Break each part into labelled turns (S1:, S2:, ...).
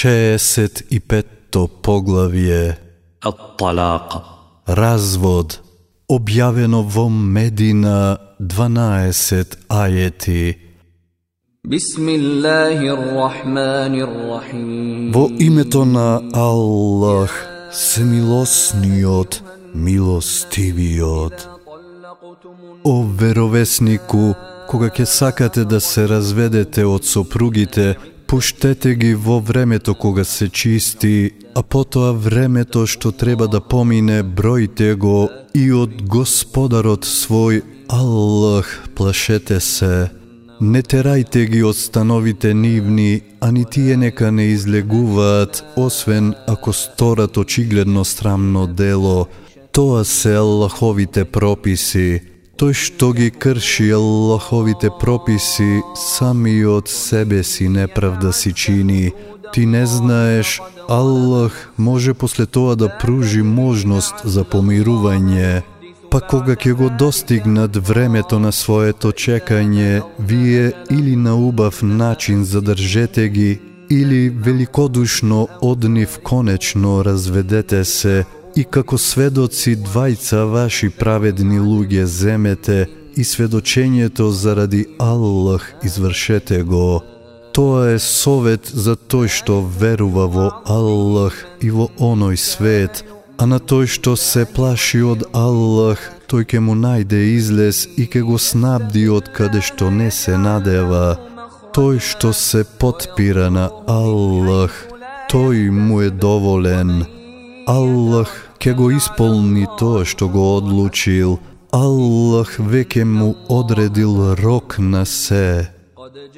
S1: 65-то поглавје
S2: Ат-талака.
S1: Развод објавено во Медина 12 ајети. Во името на Аллах, смилосниот, милостивиот. О веровеснику, кога ќе сакате да се разведете од сопругите, пуштете ги во времето кога се чисти, а потоа времето што треба да помине, бројте го и од Господарот свој Аллах плашете се. Не терајте ги од становите нивни, а ни тие нека не излегуваат, освен ако сторат очигледно срамно дело. Тоа се Аллаховите прописи. Тој што ги крши Аллаховите прописи, сами од себе си неправда си чини. Ти не знаеш, Аллах може после тоа да пружи можност за помирување. Па кога ќе го достигнат времето на своето чекање, вие или на убав начин задржете ги, или великодушно од нив конечно разведете се, и како сведоци двајца ваши праведни луѓе земете и сведочењето заради Аллах извршете го. Тоа е совет за тој што верува во Аллах и во оној свет, а на тој што се плаши од Аллах, тој ќе му најде излез и ќе го снабди од каде што не се надева. Тој што се потпира на Аллах, тој му е доволен. Аллах ќе го исполни тоа што го одлучил. Аллах веќе му одредил рок на се.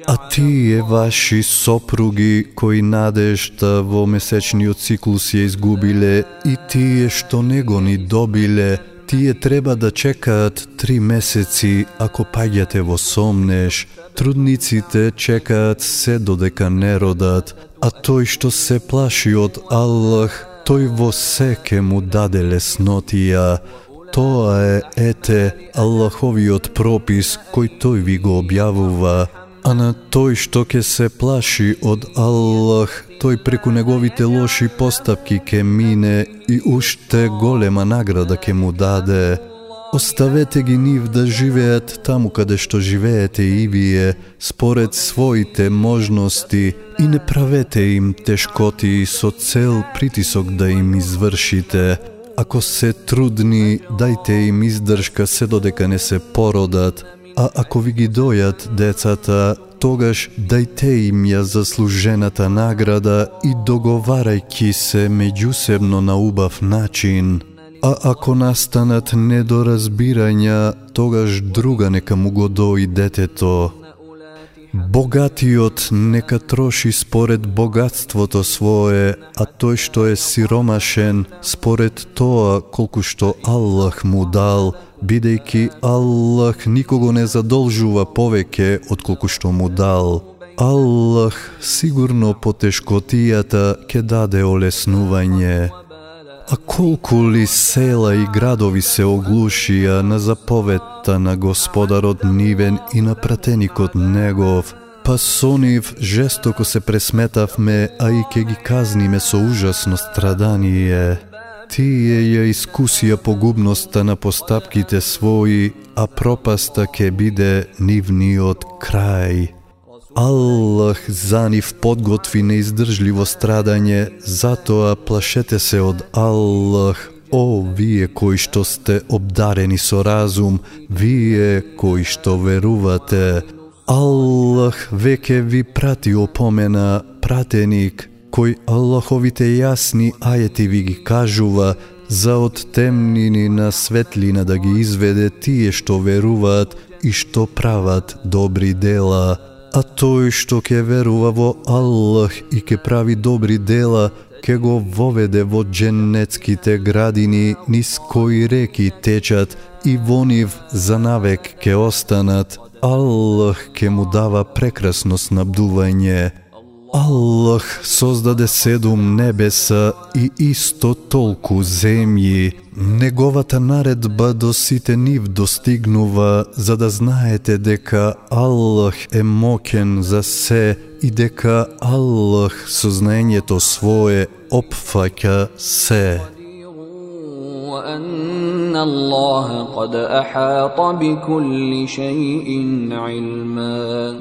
S1: А тие ваши сопруги кои надежта во месечниот циклус ја изгубиле и тие што не го ни добиле, тие треба да чекаат три месеци ако паѓате во сомнеш. Трудниците чекаат се додека не родат, а тој што се плаши од Аллах, тој во секе му даде леснотија. Тоа е, ете, Аллаховиот пропис кој тој ви го објавува. А на тој што ќе се плаши од Аллах, тој преку неговите лоши постапки ќе мине и уште голема награда ќе му даде. Оставете ги нив да живеат таму каде што живеете и вие, според своите можности и не правете им тешкоти со цел притисок да им извршите. Ако се трудни, дајте им издршка се додека не се породат, а ако ви ги дојат децата, тогаш дајте им ја заслужената награда и договарајки се меѓусебно на убав начин. А ако настанат недоразбирања, тогаш друга нека му го дои детето. Богатиот нека троши според богатството свое, а тој што е сиромашен според тоа колку што Аллах му дал, бидејќи Аллах никого не задолжува повеќе од колку што му дал. Аллах сигурно по тешкотијата ќе даде олеснување. А колку ли села и градови се оглушија на заповедта на Господарот Нивен и на пратеникот Негов, па со нив жестоко се пресметавме, а и ке ги казниме со ужасно страдание. Тие ја искусија погубноста на постапките своји, а пропаста ке биде нивниот крај. Аллах за нив подготви неиздржливо страдање, затоа плашете се од Аллах, о вие кои што сте обдарени со разум, вие кои што верувате. Аллах веќе ви прати опомена, пратеник, кој Аллаховите јасни ајети ви ги кажува, за од темнини на светлина да ги изведе тие што веруваат и што прават добри дела. А тој што ќе верува во Аллах и ќе прави добри дела, ќе го воведе во дженнетските градини низ кои реки течат и во нив за навек ќе останат. Аллах ќе му дава прекрасно снабдување. Аллах создаде седум небеса и исто толку земји. Неговата наредба до сите нив достигнува за да знаете дека Аллах е мокен за се и дека Аллах со знаењето свое опфаќа се.
S3: وأن الله قد أحاط بكل شيء علما